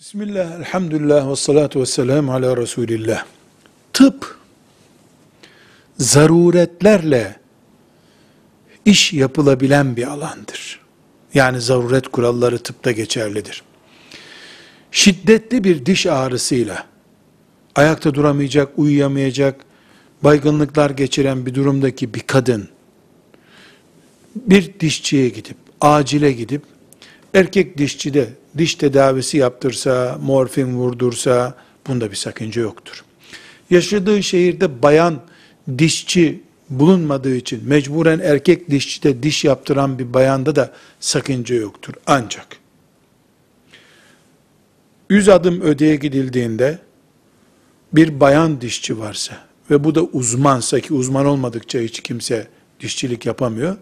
Bismillah, elhamdülillah ve salatu ve selamu ala Resulillah. Tıp, zaruretlerle iş yapılabilen bir alandır. Yani zaruret kuralları tıpta geçerlidir. Şiddetli bir diş ağrısıyla, ayakta duramayacak, uyuyamayacak, baygınlıklar geçiren bir durumdaki bir kadın, bir dişçiye gidip, acile gidip, erkek dişçi de diş tedavisi yaptırsa, morfin vurdursa, bunda bir sakınca yoktur. Yaşadığı şehirde bayan dişçi bulunmadığı için mecburen erkek dişçide diş yaptıran bir bayanda da sakınca yoktur. Ancak 100 adım öteye gidildiğinde bir bayan dişçi varsa ve bu da uzmansa ki uzman olmadıkça hiç kimse dişçilik yapamıyor.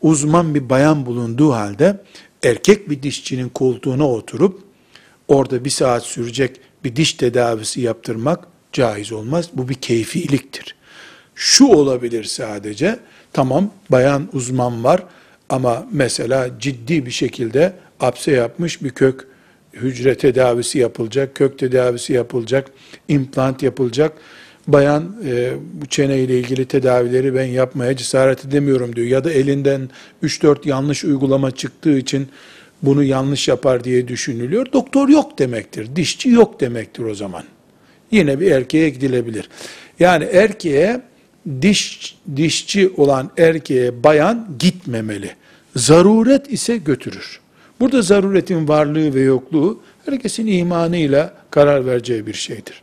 Uzman bir bayan bulunduğu halde erkek bir dişçinin koltuğuna oturup orada bir saat sürecek bir diş tedavisi yaptırmak caiz olmaz. Bu bir keyfiliktir. Şu olabilir sadece, tamam bayan uzman var ama mesela ciddi bir şekilde apse yapmış bir kök hücre tedavisi yapılacak, kök tedavisi yapılacak, implant yapılacak. Bayan e, bu çene ile ilgili tedavileri ben yapmaya cesaret edemiyorum diyor. Ya da elinden 3-4 yanlış uygulama çıktığı için bunu yanlış yapar diye düşünülüyor. Doktor yok demektir, dişçi yok demektir o zaman. Yine bir erkeğe gidilebilir. Yani erkeğe diş dişçi olan erkeğe bayan gitmemeli. Zaruret ise götürür. Burada zaruretin varlığı ve yokluğu herkesin imanıyla karar vereceği bir şeydir.